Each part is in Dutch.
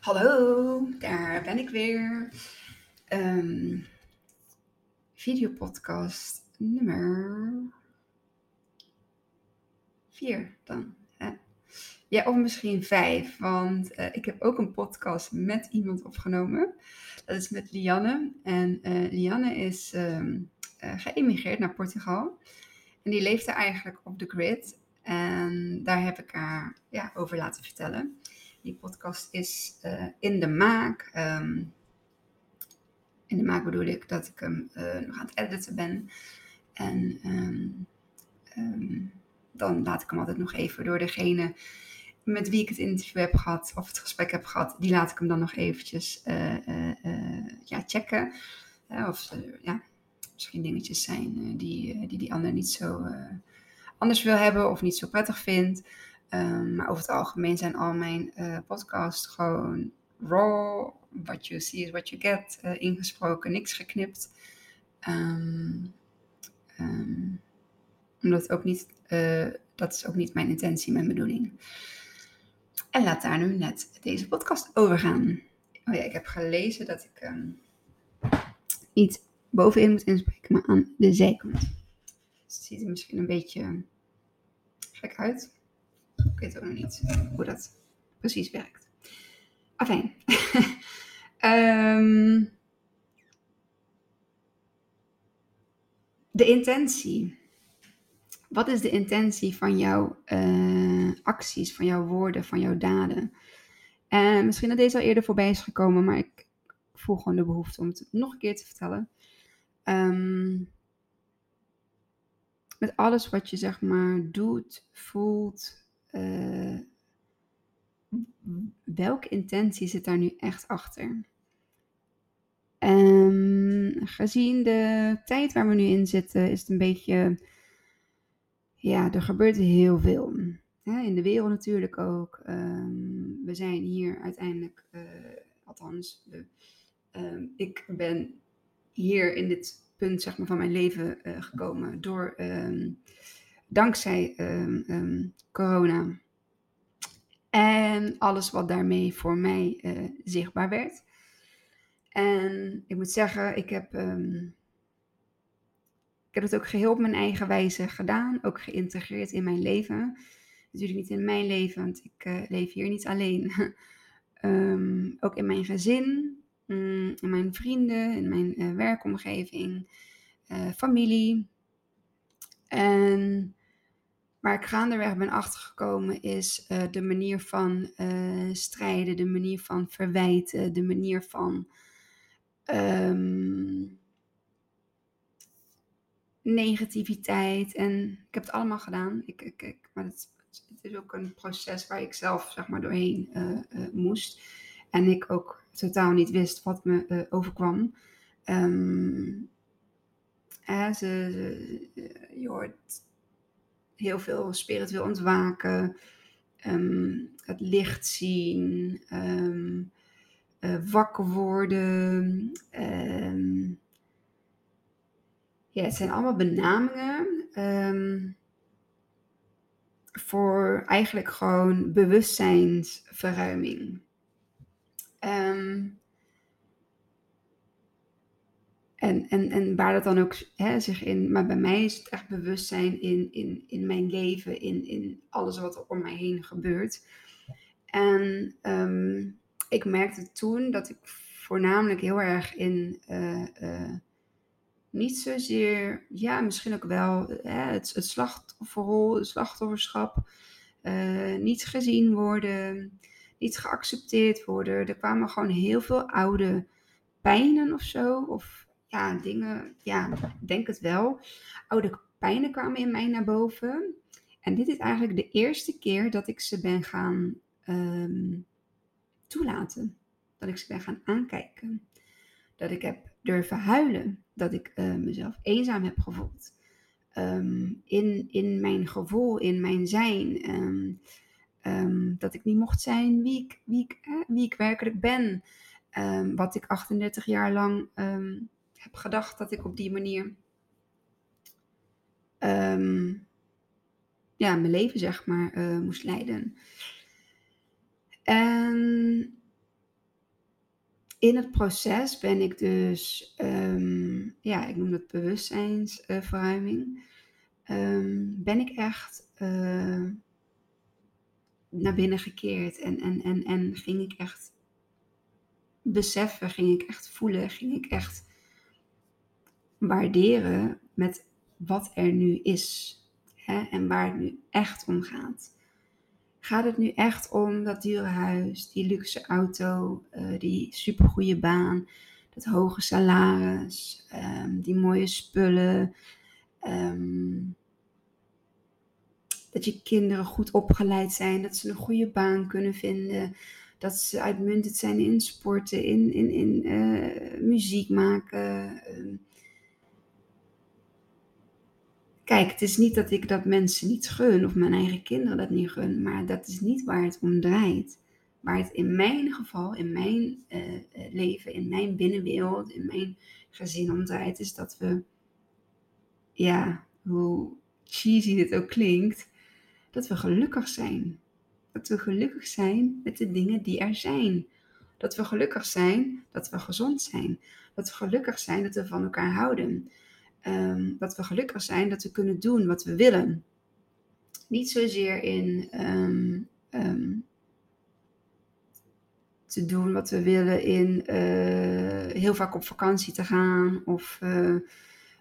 Hallo, daar ben ik weer. Um, videopodcast nummer 4 dan. Ja, of misschien 5, want uh, ik heb ook een podcast met iemand opgenomen. Dat is met Lianne. En uh, Lianne is um, geëmigreerd naar Portugal. En die leefde eigenlijk op de grid. En daar heb ik haar ja, over laten vertellen. Die podcast is uh, in de maak. Um, in de maak bedoel ik dat ik hem uh, nog aan het editen ben. En um, um, dan laat ik hem altijd nog even door degene met wie ik het interview heb gehad, of het gesprek heb gehad, die laat ik hem dan nog eventjes uh, ja, checken. of ja, misschien dingetjes zijn die, die die ander niet zo anders wil hebben of niet zo prettig vindt. Um, maar over het algemeen zijn al mijn uh, podcasts gewoon raw. What you see is what you get. Uh, ingesproken, niks geknipt. Um, um, omdat ook niet, uh, dat is ook niet mijn intentie, mijn bedoeling. En laat daar nu net deze podcast over gaan. Oh ja, ik heb gelezen dat ik niet bovenin moet inspreken, maar aan de zijkant. Het ziet er misschien een beetje gek uit. Ik weet ook nog niet hoe dat precies werkt. Afijn. um, de intentie. Wat is de intentie van jouw uh, acties, van jouw woorden, van jouw daden? En misschien dat deze al eerder voorbij is gekomen, maar ik voel gewoon de behoefte om het nog een keer te vertellen. Um, met alles wat je zeg maar doet, voelt, uh, welke intentie zit daar nu echt achter? Um, gezien de tijd waar we nu in zitten, is het een beetje. Ja, er gebeurt heel veel. In de wereld natuurlijk ook. Um, we zijn hier uiteindelijk, uh, althans, de, um, ik ben hier in dit punt zeg maar, van mijn leven uh, gekomen door dankzij corona. En alles wat daarmee voor mij uh, zichtbaar werd. En ik moet zeggen, ik heb, um, ik heb het ook geheel op mijn eigen wijze gedaan. Ook geïntegreerd in mijn leven. Natuurlijk niet in mijn leven, want ik uh, leef hier niet alleen. ook in mijn gezin, um, in mijn vrienden, in mijn uh, werkomgeving, familie. En Waar ik gaandeweg ben achtergekomen is uh, de manier van uh, strijden, de manier van verwijten, de manier van um, negativiteit. En ik heb het allemaal gedaan. Ik, ik, ik, maar het, het, is ook een proces waar ik zelf zeg maar, doorheen uh, moest. En ik ook totaal niet wist wat me overkwam. Um, ze, je hoort heel veel spiritueel ontwaken, um, het licht zien, um, uh, wakker worden. Um, ja, het zijn allemaal benamingen voor eigenlijk gewoon bewustzijnsverruiming. Um, En, en, en waar dat dan ook hè, zich in. Maar bij mij is het echt bewustzijn in, in, in mijn leven, in, in alles wat er om mij heen gebeurt. En um, ik merkte toen dat ik voornamelijk heel erg in. Uh, uh, niet zozeer, ja, misschien ook wel hè, het, het slachtofferrol, het slachtofferschap. Uh, niet gezien worden, niet geaccepteerd worden. Er kwamen gewoon heel veel oude pijnen of zo. Of ja, dingen, ja, ik denk het wel. Oude pijnen kwamen in mij naar boven. En dit is eigenlijk de eerste keer dat ik ze ben gaan um, toelaten. Dat ik ze ben gaan aankijken. Dat ik heb durven huilen. Dat ik uh, mezelf eenzaam heb gevoeld. Um, in, in mijn gevoel, in mijn zijn. Um, dat ik niet mocht zijn wie ik, wie ik, eh, wie ik werkelijk ben. wat ik 38 jaar lang heb gedacht dat ik op die manier um, ja, mijn leven zeg maar uh, moest leiden. En in het proces ben ik dus, ehm, ja, ik noem het bewustzijnsverruiming, ehm, ben ik echt uh, naar binnen gekeerd en, en, en, en ging ik echt beseffen, ging ik echt voelen, ging ik echt waarderen met wat er nu is hè, en waar het nu echt om gaat. Gaat het nu echt om dat dure huis, die luxe auto, uh, die supergoeie baan, dat hoge salaris, um, die mooie spullen, um, dat je kinderen goed opgeleid zijn, dat ze een goede baan kunnen vinden, dat ze uitmuntend zijn in sporten, in, in, in uh, muziek maken. Uh, Kijk, het is niet dat ik dat mensen niet gun of mijn eigen kinderen dat niet gun, maar dat is niet waar het om draait. Waar het in mijn geval, in mijn uh, leven, in mijn binnenwereld, in mijn gezin om draait, is dat we, ja, hoe cheesy dit ook klinkt, dat we gelukkig zijn. Dat we gelukkig zijn met de dingen die er zijn. Dat we gelukkig zijn dat we gezond zijn. Dat we gelukkig zijn dat we van elkaar houden. Um, dat we gelukkig zijn dat we kunnen doen wat we willen. Niet zozeer in um, um, te doen wat we willen in uh, heel vaak op vakantie te gaan. Of, uh,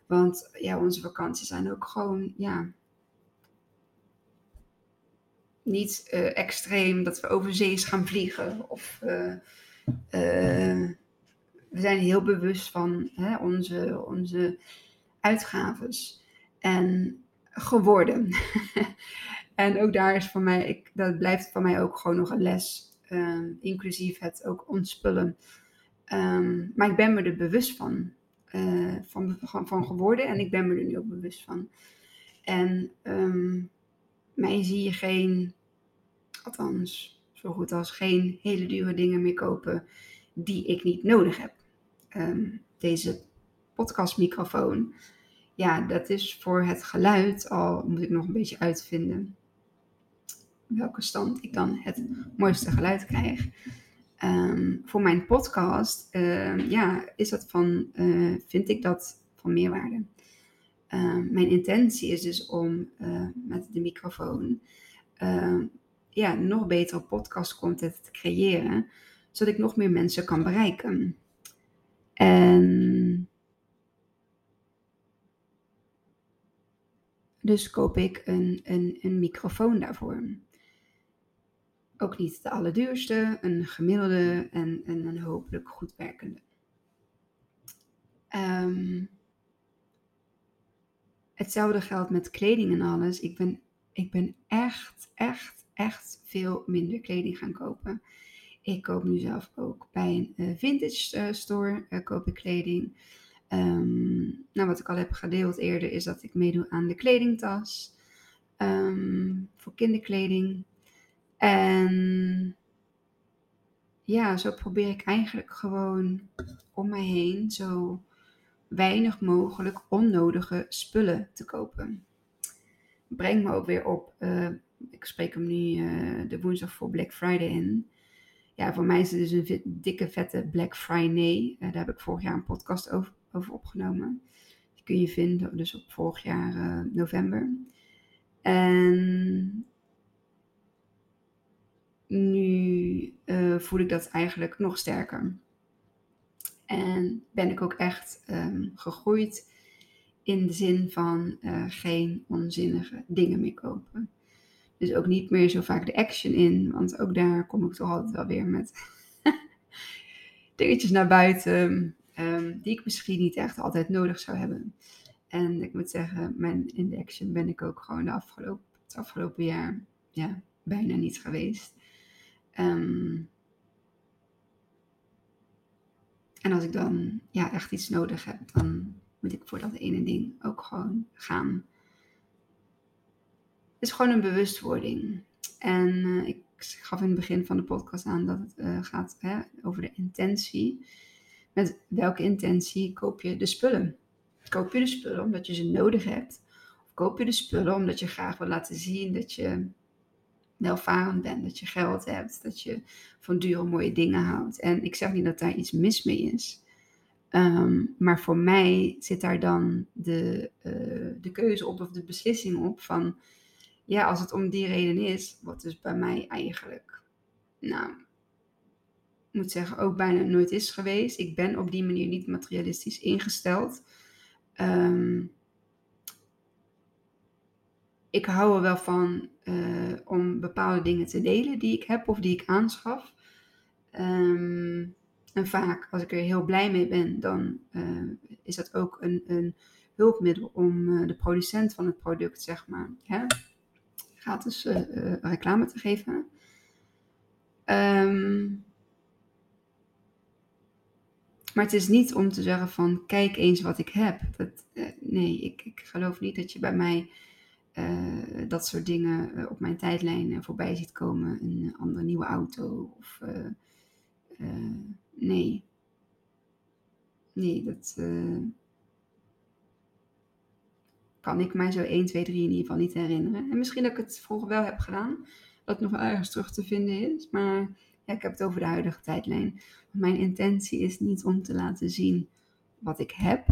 want ja, onze vakanties zijn ook gewoon, ja, niet uh, extreem dat we over zees gaan vliegen. Of we zijn heel bewust van hè, onze, onze uitgaves en geworden. en ook daar is voor mij, ik, dat blijft voor mij ook gewoon nog een les, um, inclusief het ook ontspullen. Um, maar ik ben me er bewust van, uh, van, van, van, geworden en ik ben me er nu ook bewust van. En um, mij zie je geen, althans zo goed als geen hele dure dingen meer kopen die ik niet nodig heb. deze podcastmicrofoon. Ja, dat is voor het geluid al, moet ik nog een beetje uitvinden welke stand ik dan het mooiste geluid krijg. Um, voor mijn podcast, uh, ja, is dat van, uh, vind ik dat van meerwaarde. Uh, mijn intentie is dus om eh, met de microfoon ehm, ja, nog betere podcast content te creëren, zodat ik nog meer mensen kan bereiken. En Dus koop ik een, een, een microfoon daarvoor. Ook niet de allerduurste, een gemiddelde en, en een hopelijk goed werkende. Um, hetzelfde geldt met kleding en alles. Ik ben, ik ben echt, echt, echt veel minder kleding gaan kopen. Ik koop nu zelf ook bij een uh, vintage uh, store uh, koop ik kleding. Um, nou, wat ik al heb gedeeld eerder is dat ik meedoe aan de kledingtas um, voor kinderkleding. En ja, zo probeer ik eigenlijk gewoon om mij heen zo weinig mogelijk onnodige spullen te kopen. Breng me ook weer op, uh, ik spreek hem nu uh, de woensdag voor Black Friday in. Ja, voor mij is het dus een dikke vette Black Friday. Uh, daar heb ik vorig jaar een podcast over over opgenomen. Die kun je vinden dus op vorig jaar uh, november. En nu uh, voel ik dat eigenlijk nog sterker. En ben ik ook echt um, gegroeid in de zin van uh, geen onzinnige dingen meer kopen. Dus ook niet meer zo vaak de action in, want ook daar kom ik toch altijd wel weer met dingetjes naar buiten um, die ik misschien niet echt altijd nodig zou hebben. En ik moet zeggen, mijn in ben ik ook gewoon de afgelopen, het afgelopen jaar ja, bijna niet geweest. Um, en als ik dan ja, echt iets nodig heb, dan moet ik voor dat ene ding ook gewoon gaan. Het is gewoon een bewustwording. En uh, ik gaf in het begin van de podcast aan dat het uh, gaat hè, over de intentie. Met welke intentie koop je de spullen? Koop je de spullen omdat je ze nodig hebt? Of koop je de spullen omdat je graag wil laten zien dat je welvarend bent, dat je geld hebt, dat je van dure mooie dingen houdt. En ik zeg niet dat daar iets mis mee is. Ehm, maar voor mij zit daar dan de, uh, de keuze op of de beslissing op van, ja, als het om die reden is, wat dus bij mij eigenlijk, nou, moet zeggen, ook bijna nooit is geweest. Ik ben op die manier niet materialistisch ingesteld. Um, ik hou er wel van uh, om bepaalde dingen te delen die ik heb of die ik aanschaf. Um, en vaak, als ik er heel blij mee ben, dan uh, is dat ook een, een hulpmiddel om uh, de producent van het product, zeg maar, hè, gratis reclame te geven. Um, maar het is niet om te zeggen van kijk eens wat ik heb. Dat, nee, ik, ik geloof niet dat je bij mij uh, dat soort dingen uh, op mijn tijdlijn voorbij ziet komen. Een andere nieuwe auto. Of nee. Nee, dat kan ik mij zo 1, 2, 3 in ieder geval niet herinneren. En misschien dat ik het vroeger wel heb gedaan. Dat nog ergens terug te vinden is. Maar ik heb het over de huidige tijdlijn. Mijn intentie is niet om te laten zien wat ik heb.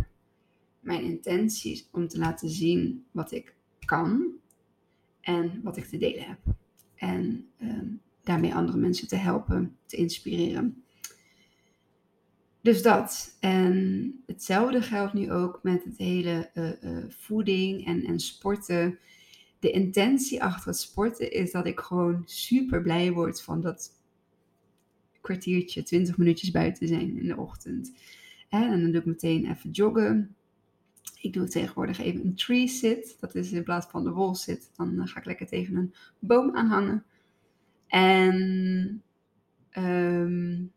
Mijn intentie is om te laten zien wat ik kan en wat ik te delen heb. En ehm, daarmee andere mensen te helpen, te inspireren. Dus dat. En hetzelfde geldt nu ook met het hele uh, voeding en, en sporten. De intentie achter het sporten is dat ik gewoon super blij word van dat kwartiertje, 20 minuutjes buiten zijn in de ochtend. En dan doe ik meteen even joggen. Ik doe tegenwoordig even een tree sit. Dat is in plaats van de wall sit. Dan eh, ga ik lekker tegen een boom aanhangen. En um,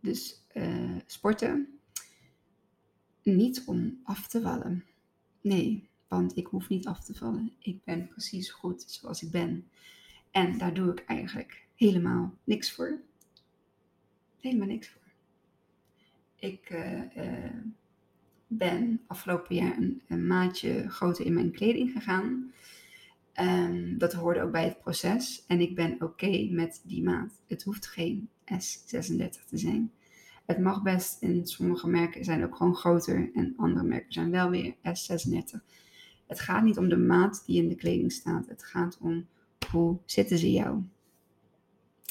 dus uh, sporten. Niet om af te vallen. Nee, want ik hoef niet af te vallen. Ik ben precies goed zoals ik ben. En daar doe ik eigenlijk helemaal niks voor. Helemaal niks voor. Ik uh, uh, ben afgelopen jaar een, een, maatje groter in mijn kleding gegaan. Um, dat hoorde ook bij het proces. En ik ben oké met die maat. Het hoeft geen S36 te zijn. Het mag best, in sommige merken zijn ook gewoon groter en andere merken zijn wel weer S36. Het gaat niet om de maat die in de kleding staat. Het gaat om hoe zitten ze jou.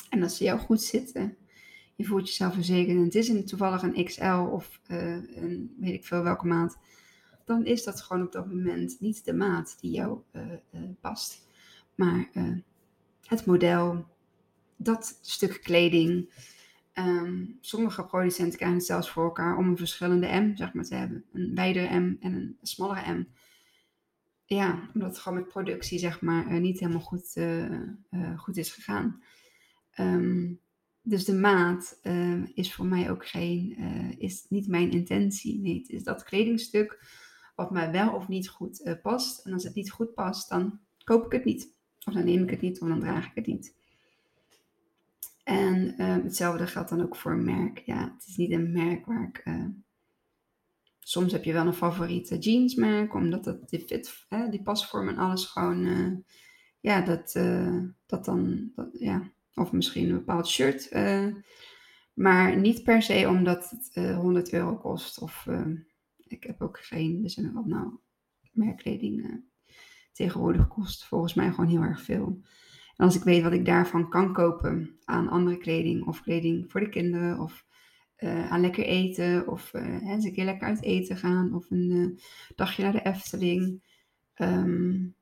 En als ze jou goed zitten, je voelt jezelf verzekerd en het is een, toevallig een XL of uh, een weet ik veel welke maat, dan is dat gewoon op dat moment niet de maat die jou uh, uh, past. Maar het model, dat stuk kleding. Um, sommige producenten krijgen het zelfs voor elkaar om een verschillende M zeg maar, te hebben. Een wijdere M en een smallere M. Ja, omdat het gewoon met productie zeg maar niet helemaal goed, goed is gegaan. Um, dus de maat is voor mij ook geen, is niet mijn intentie. Nee, het is dat kledingstuk wat mij wel of niet goed past. En als het niet goed past, dan koop ik het niet. Of dan neem ik het niet, of dan draag ik het niet. En hetzelfde geldt dan ook voor een merk. Ja, het is niet een merk waar ik. Soms heb je wel een favoriete jeansmerk, omdat dat die fit, die pasvorm en alles gewoon. ja, dat, dat dan. Dat, ja, of misschien een bepaald shirt. Uh, maar niet per se omdat het uh, eh, 100 euro kost. Of ik heb ook geen, zijn wat nou, merkkleding tegenwoordig kost volgens mij gewoon heel erg veel. En als ik weet wat ik daarvan kan kopen aan andere kleding of kleding voor de kinderen of aan lekker eten of eens een keer lekker uit eten gaan of een dagje naar de Efteling. Um,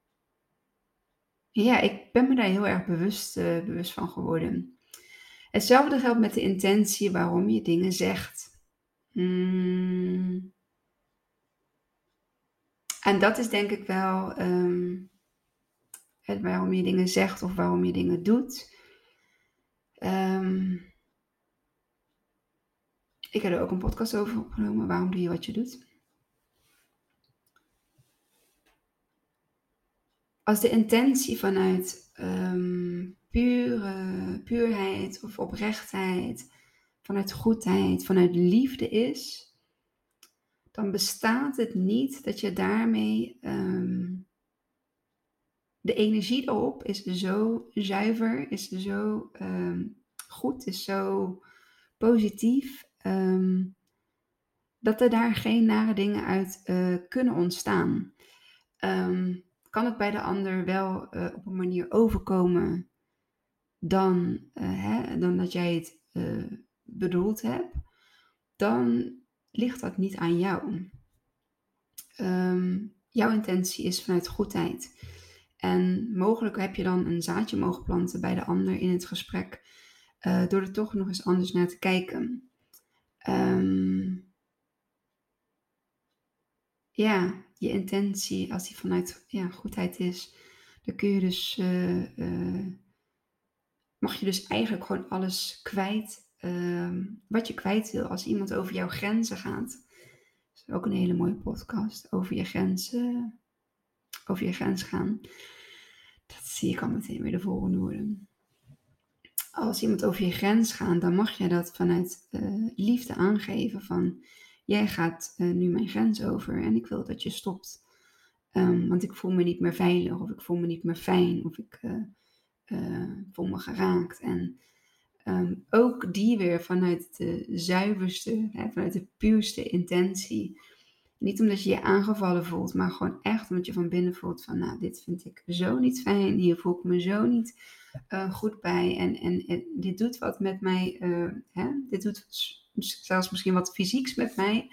ja, ik ben me daar heel erg bewust, bewust van geworden. Hetzelfde geldt met de intentie waarom je dingen zegt. Hmm. En dat is denk ik wel um, het waarom je dingen zegt of waarom je dingen doet. Um, ik heb er ook een podcast over opgenomen. Waarom doe je wat je doet? als de intentie vanuit um, pure, puurheid of oprechtheid, vanuit goedheid, vanuit liefde is, dan bestaat het niet dat je daarmee um, de energie erop is zo zuiver, is zo ehm, goed, is zo positief. Ehm, dat er daar geen nare dingen uit uh, kunnen ontstaan. Um, kan het bij de ander wel uh, op een manier overkomen dan, uh, hè, dan dat jij het bedoeld hebt, dan ligt dat niet aan jou. Um, jouw intentie is vanuit goedheid. En mogelijk heb je dan een zaadje mogen planten bij de ander in het gesprek, door er toch nog eens anders naar te kijken. Um, ja, je intentie, als die vanuit ja, goedheid is, dan kun je dus, uh, uh, mag je dus eigenlijk gewoon alles kwijt uh, wat je kwijt wil. Als iemand over jouw grenzen gaat. Dat is ook een hele mooie podcast. Over je grenzen, over je grens gaan. Dat zie ik al meteen weer de volgende woorden. Als iemand over je grens gaat, dan mag je dat vanuit liefde aangeven van jij gaat uh, nu mijn grens over en ik wil dat je stopt. Um, want ik voel me niet meer veilig of ik voel me niet meer fijn of ik uh, voel me geraakt. En um, ook die weer vanuit de zuiverste, hè, vanuit de puurste intentie. Niet omdat je je aangevallen voelt, maar gewoon echt omdat je van binnen voelt van, nou, dit vind ik zo niet fijn, hier voel ik me zo niet goed bij en, en, dit doet wat met mij, hè? dit doet zelfs misschien wat fysieks met mij.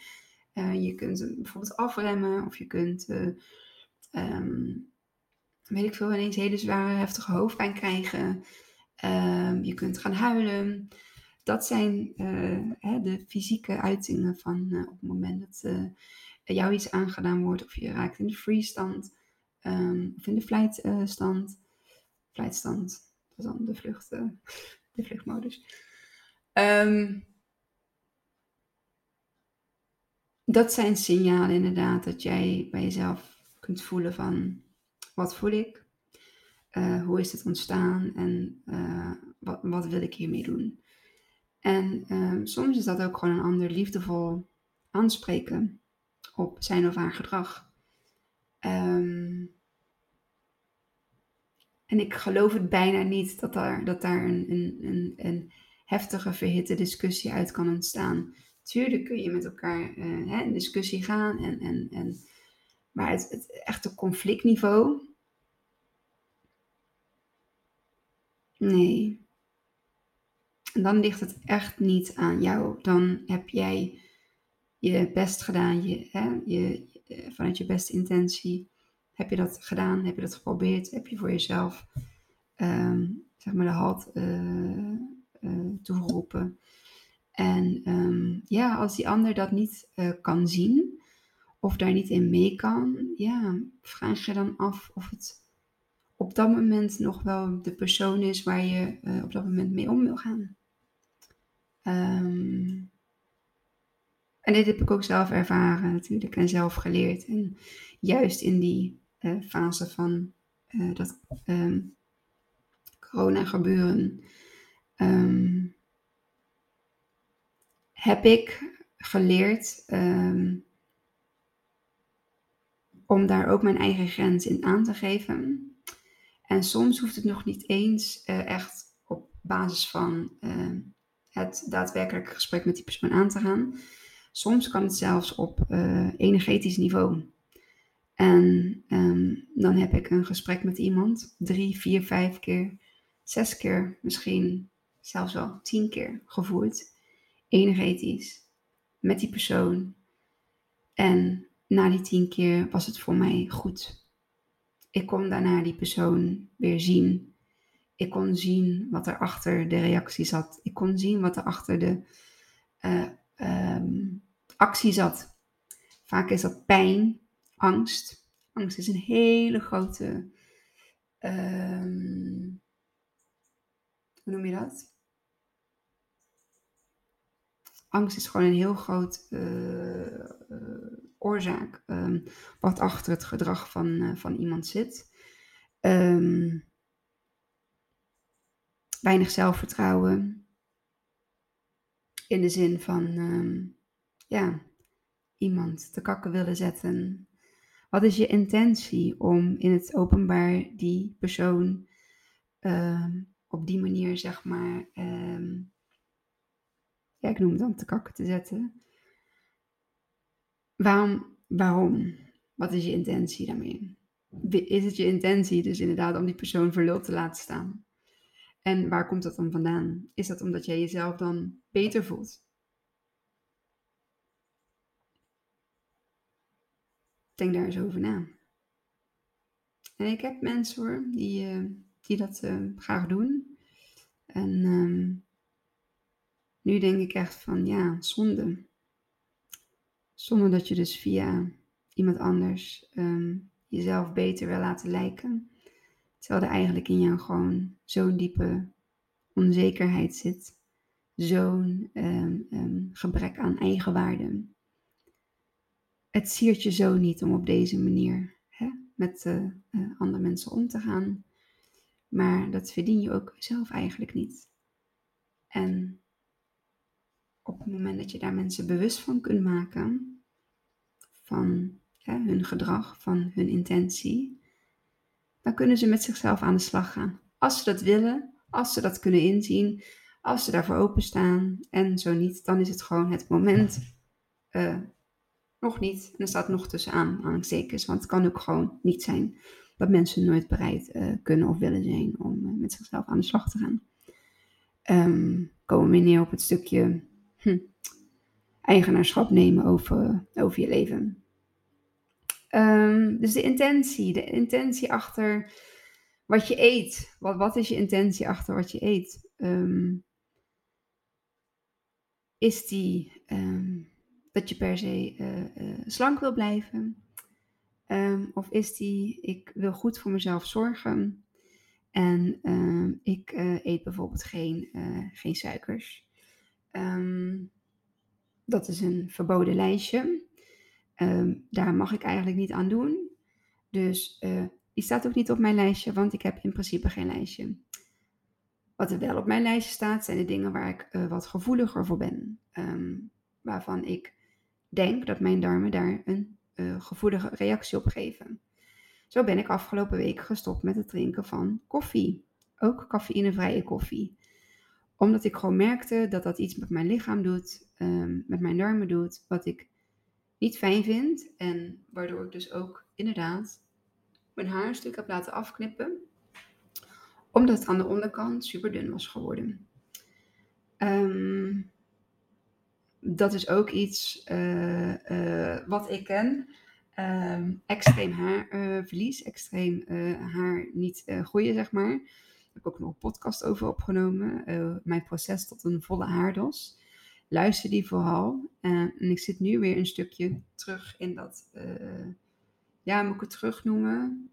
Uh, je kunt bijvoorbeeld afremmen of je kunt, uh, um, weet ik veel, ineens hele zware, heftige hoofdpijn krijgen. Um, je kunt gaan huilen. Dat zijn uh, hè, de fysieke uitingen van op het moment dat jou iets aangedaan wordt of je raakt in de freestand um, of in de flightstand. flightstand, dan de, vlucht, de vluchtmodus. Um, dat zijn signalen inderdaad dat jij bij jezelf kunt voelen van wat voel ik, uh, hoe is het ontstaan en uh, wat, wat, wil ik hiermee doen. En uh, soms is dat ook gewoon een ander liefdevol aanspreken op zijn of haar gedrag. Um, en ik geloof het bijna niet dat daar, dat daar een, een, een, heftige, verhitte discussie uit kan ontstaan Tuurlijk kun je met elkaar uh, in discussie gaan. En, en, en, maar het, het echte conflictniveau. Nee. En dan ligt het echt niet aan jou. Dan heb jij je best gedaan. Je, hè, je, eh, vanuit je beste intentie. Heb je dat gedaan? Heb je dat geprobeerd? Heb je voor jezelf um, zeg maar de halt uh, uh, toegeroepen? En um, ja, als die ander dat niet uh, kan zien of daar niet in mee kan, ja, vraag je dan af of het op dat moment nog wel de persoon is waar je op dat moment mee om wil gaan. Um, en dit heb ik ook zelf ervaren natuurlijk en zelf geleerd. En juist in die fase van dat um, corona gebeuren. Um, heb ik geleerd um, om daar ook mijn eigen grens in aan te geven. En soms hoeft het nog niet eens uh, echt op basis van het daadwerkelijke gesprek met die persoon aan te gaan. Soms kan het zelfs op uh, energetisch niveau. En um, dan heb ik een gesprek met iemand, drie, vier, vijf keer, zes keer, misschien zelfs wel tien keer gevoerd energetisch met die persoon. En na die tien keer was het voor mij goed. Ik kon daarna die persoon weer zien. Ik kon zien wat er achter de reactie zat. Ik kon zien wat er achter de uh, um, actie zat. Vaak is dat pijn, angst. Angst is een hele grote. Um, hoe noem je dat? angst is gewoon een heel groot uh, uh, oorzaak um, wat achter het gedrag van, uh, van iemand zit. Um, weinig zelfvertrouwen. In de zin van ja, iemand te kakken willen zetten. Wat is je intentie om in het openbaar die persoon ehm, op die manier, zeg maar, ehm, ja, ik noem het dan te kakken te zetten? Waarom? waarom? Wat is je intentie daarmee? Is het je intentie dus inderdaad om die persoon verluld te laten staan? En waar komt dat dan vandaan? Is dat omdat jij jezelf dan beter voelt? Denk daar eens over na. En ik heb mensen hoor, die, uh, die dat uh, graag doen. En uh, nu denk ik echt van ja, zonde. Zonde dat je dus via iemand anders um, jezelf beter wil laten lijken. Terwijl er eigenlijk in jou gewoon zo'n diepe onzekerheid zit. Zo'n um, gebrek aan eigenwaarde. Het siert je zo niet om op deze manier hè, met uh, uh, andere mensen om te gaan. Maar dat verdien je ook zelf eigenlijk niet. En op het moment dat je daar mensen bewust van kunt maken, van hun gedrag, van hun intentie, dan kunnen ze met zichzelf aan de slag gaan. Als ze dat willen, als ze dat kunnen inzien, als ze daarvoor openstaan. En zo niet, dan is het gewoon het moment. Uh, nog niet. En er staat nog tussen aanhalingstekens. Want het kan ook gewoon niet zijn dat mensen nooit bereid uh, kunnen of willen zijn om uh, met zichzelf aan de slag te gaan. Um, komen we neer op het stukje hm, eigenaarschap nemen over, over je leven. Um, dus de intentie, de intentie achter wat je eet. Wat, wat is je intentie achter wat je eet? Um, is die dat je per se uh, uh, slank wil blijven? of is die, ik wil goed voor mezelf zorgen en ik uh, eet bijvoorbeeld geen, geen suikers. dat is een verboden lijstje. Daar mag ik eigenlijk niet aan doen. Dus die staat ook niet op mijn lijstje, want ik heb in principe geen lijstje. Wat er wel op mijn lijstje staat, zijn de dingen waar ik wat gevoeliger voor ben. Waarvan ik denk dat mijn darmen daar een uh, gevoelige reactie op geven. Zo ben ik afgelopen week gestopt met het drinken van koffie. Ook cafeïnevrije koffie. Omdat ik gewoon merkte dat dat iets met mijn lichaam doet, um, met mijn darmen doet, wat ik niet fijn vind. En waardoor ik dus ook inderdaad mijn haar een stuk heb laten afknippen. Omdat het aan de onderkant super dun was geworden. Um, dat is ook iets uh, uh, wat ik ken. Um, extreem haarverlies, extreem haar niet groeien, zeg maar. Daar heb ik ook nog een podcast over opgenomen. mijn proces tot een volle haardos luister die vooral. En ik zit nu weer een stukje terug in dat, ja, moet ik het terug noemen?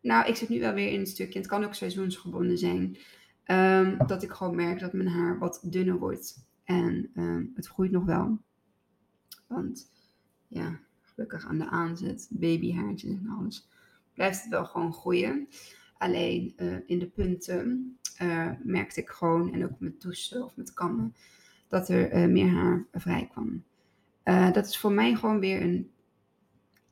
Nou, ik zit nu wel weer in een stukje, het kan ook seizoensgebonden zijn, um, dat ik gewoon merk dat mijn haar wat dunner wordt. En um, het groeit nog wel. Want ja, gelukkig aan de aanzet, babyhaartjes en alles, blijft het wel gewoon groeien. Alleen uh, in de punten uh, merkte ik gewoon, en ook met douchen of met kammen, dat er uh, meer haar vrij kwam. Dat is voor mij gewoon weer een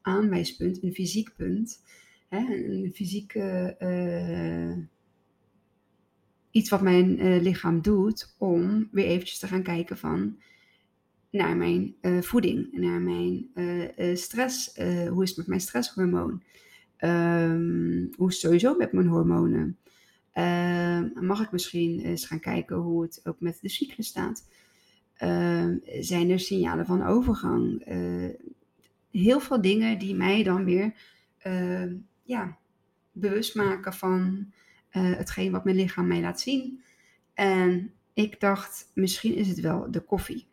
aanwijspunt, een fysiek punt. Hè, een fysieke iets wat mijn lichaam doet om weer eventjes te gaan kijken van naar mijn voeding, naar mijn stress, hoe is het met mijn stresshormoon, um, hoe is het sowieso met mijn hormonen. Uh, mag ik misschien eens gaan kijken hoe het ook met de cyclus staat? Uh, zijn er signalen van overgang? Heel veel dingen die mij dan weer ehm, ja, bewust maken van eh, hetgeen wat mijn lichaam mij laat zien. En ik dacht, misschien is het wel de koffie.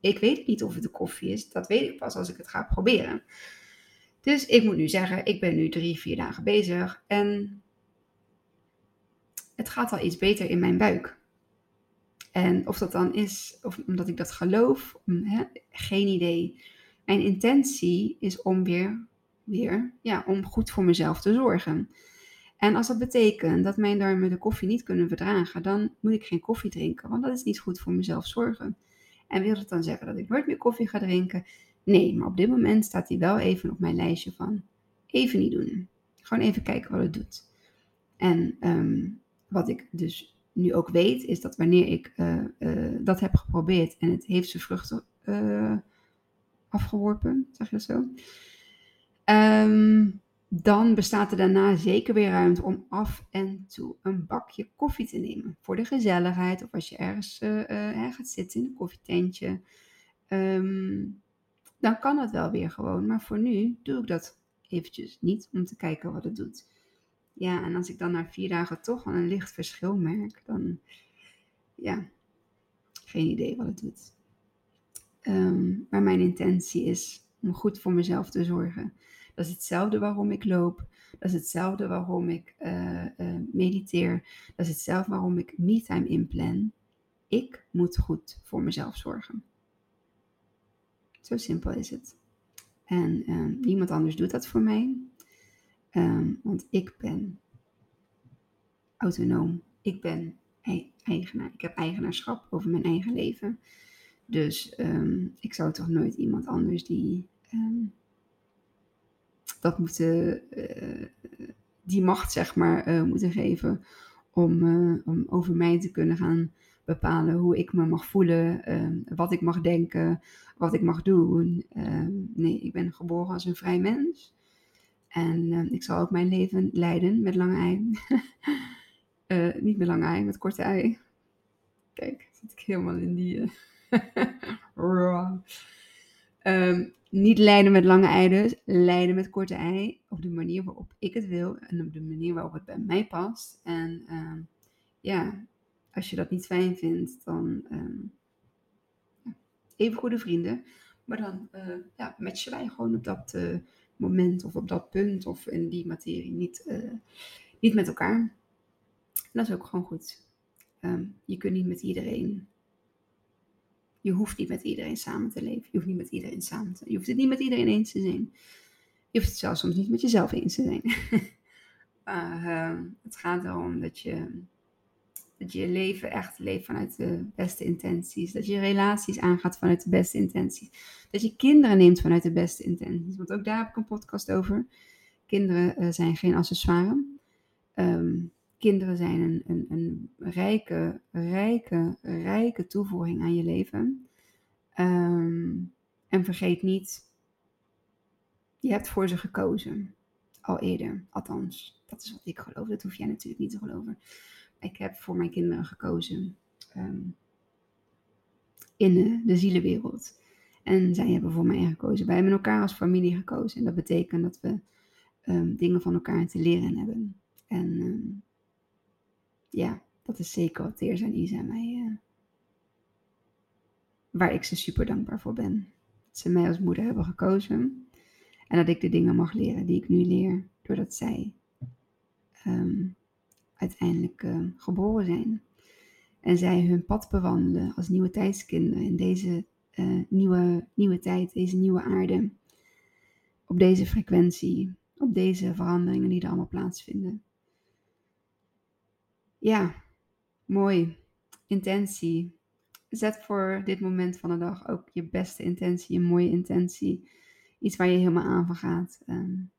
Ik weet niet of het de koffie is. Dat weet ik pas als ik het ga proberen. Dus ik moet nu zeggen, ik ben nu drie, vier dagen bezig. En het gaat al iets beter in mijn buik. En of dat dan is, of omdat ik dat geloof, hè, geen idee. Mijn intentie is om weer, weer, ja, om goed voor mezelf te zorgen. En als dat betekent dat mijn darmen de koffie niet kunnen verdragen, dan moet ik geen koffie drinken, want dat is niet goed voor mezelf zorgen. En wil het dan zeggen dat ik nooit meer koffie ga drinken? Nee, maar op dit moment staat hij wel even op mijn lijstje van even niet doen. Gewoon even kijken wat het doet. En ehm, wat ik dus nu ook weet, is dat wanneer ik eh, eh, dat heb geprobeerd en het heeft zijn vruchten uh, afgeworpen, zeg je dat zo? Um, dan bestaat er daarna zeker weer ruimte om af en toe een bakje koffie te nemen. Voor de gezelligheid of als je ergens uh, gaat zitten in een koffietentje. Um, dan kan het wel weer gewoon. Maar voor nu doe ik dat eventjes niet om te kijken wat het doet. Ja, en als ik dan na vier dagen toch wel een licht verschil merk, dan ja, geen idee wat het doet. Um, maar mijn intentie is om goed voor mezelf te zorgen. Dat is hetzelfde waarom ik loop. Dat is hetzelfde waarom ik uh, uh, mediteer. Dat is hetzelfde waarom ik me-time inplan. Ik moet goed voor mezelf zorgen. Zo simpel is het. En um, niemand anders doet dat voor mij. Um, want ik ben autonoom. Ik ben eigenaar. Ik heb eigenaarschap over mijn eigen leven. Dus um, ik zou toch nooit iemand anders die dat moeten, uh, die macht zeg maar uh, moeten geven om, uh, om over mij te kunnen gaan bepalen hoe ik me mag voelen, ehm, wat ik mag denken, wat ik mag doen. Ehm, nee, ik ben geboren als een vrij mens. En ehm, ik zal ook mijn leven leiden met lange ei. niet met lange ei, met korte ei. Kijk, zit ik helemaal in die. um, niet lijden met lange ei dus, lijden met korte ei op de manier waarop ik het wil en op de manier waarop het bij mij past. En uh, ja, als je dat niet fijn vindt, dan ja, even goede vrienden. Maar dan uh, ja, matchen wij gewoon op dat uh, moment of op dat punt of in die materie niet, uh, niet met elkaar. En dat is ook gewoon goed. Je kunt niet met iedereen je hoeft niet met iedereen samen te leven. Je hoeft niet met iedereen samen te Je hoeft het niet met iedereen eens te zijn. Je hoeft het zelfs soms niet met jezelf eens te zijn. uh, het gaat erom dat je, dat je leven echt leeft vanuit de beste intenties. Dat je relaties aangaat vanuit de beste intenties. Dat je kinderen neemt vanuit de beste intenties. Want ook daar heb ik een podcast over. Kinderen uh, zijn geen accessoire. Um, kinderen zijn een, een, een rijke, rijke, rijke toevoeging aan je leven. Um, en vergeet niet, je hebt voor ze gekozen. Al eerder, althans. Dat is wat ik geloof. Dat hoef jij natuurlijk niet te geloven. Ik heb voor mijn kinderen gekozen um, in de, zielenwereld. En zij hebben voor mij gekozen. Wij hebben elkaar als familie gekozen. En dat betekent dat we um, dingen van elkaar te leren hebben. En ja, dat is zeker wat Teers en Isa mij. Uh, waar ik ze super dankbaar voor ben. Dat ze mij als moeder hebben gekozen. En dat ik de dingen mag leren die ik nu leer. Doordat zij um, uiteindelijk uh, geboren zijn. En zij hun pad bewandelen als nieuwe tijdskinderen in deze uh, nieuwe, nieuwe tijd, deze nieuwe aarde. Op deze frequentie, op deze veranderingen die er allemaal plaatsvinden ja, mooi. Intentie. Zet voor dit moment van de dag ook je beste intentie, een mooie intentie. Iets waar je helemaal aan van gaat. Um,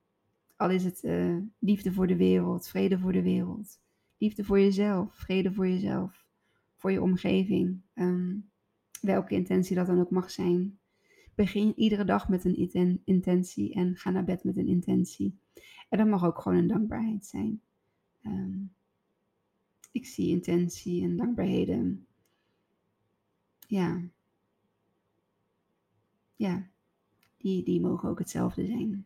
al is het uh, liefde voor de wereld, vrede voor de wereld. Liefde voor jezelf, vrede voor jezelf, voor je omgeving. Um, welke intentie dat dan ook mag zijn. Begin iedere dag met een intentie en ga naar bed met een intentie. En dat mag ook gewoon een dankbaarheid zijn. Um, ik zie intentie en dankbaarheden. Ja. Ja. Die, die mogen ook hetzelfde zijn.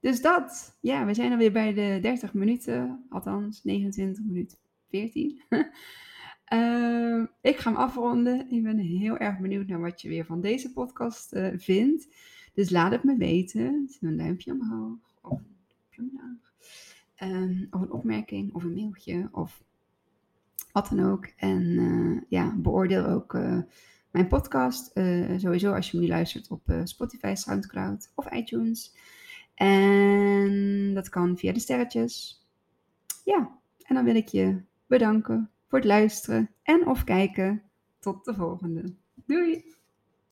Dus dat. Ja, we zijn alweer bij de 30 minuten. Althans, 29 minuten 14. uh, ehm, ik ga hem afronden. Ik ben heel erg benieuwd naar wat je weer van deze podcast uh, vindt. Dus laat het me weten. Een duimpje omhoog. Of een duimpje. Um, of een opmerking. Of een mailtje. Of wat dan ook. En uh, ja, beoordeel ook uh, mijn podcast. Uh, sowieso als je me nu luistert op Spotify, Soundcloud of iTunes. En dat kan via de sterretjes. Ja, en dan wil ik je bedanken voor het luisteren en of kijken. Tot de volgende. Doei!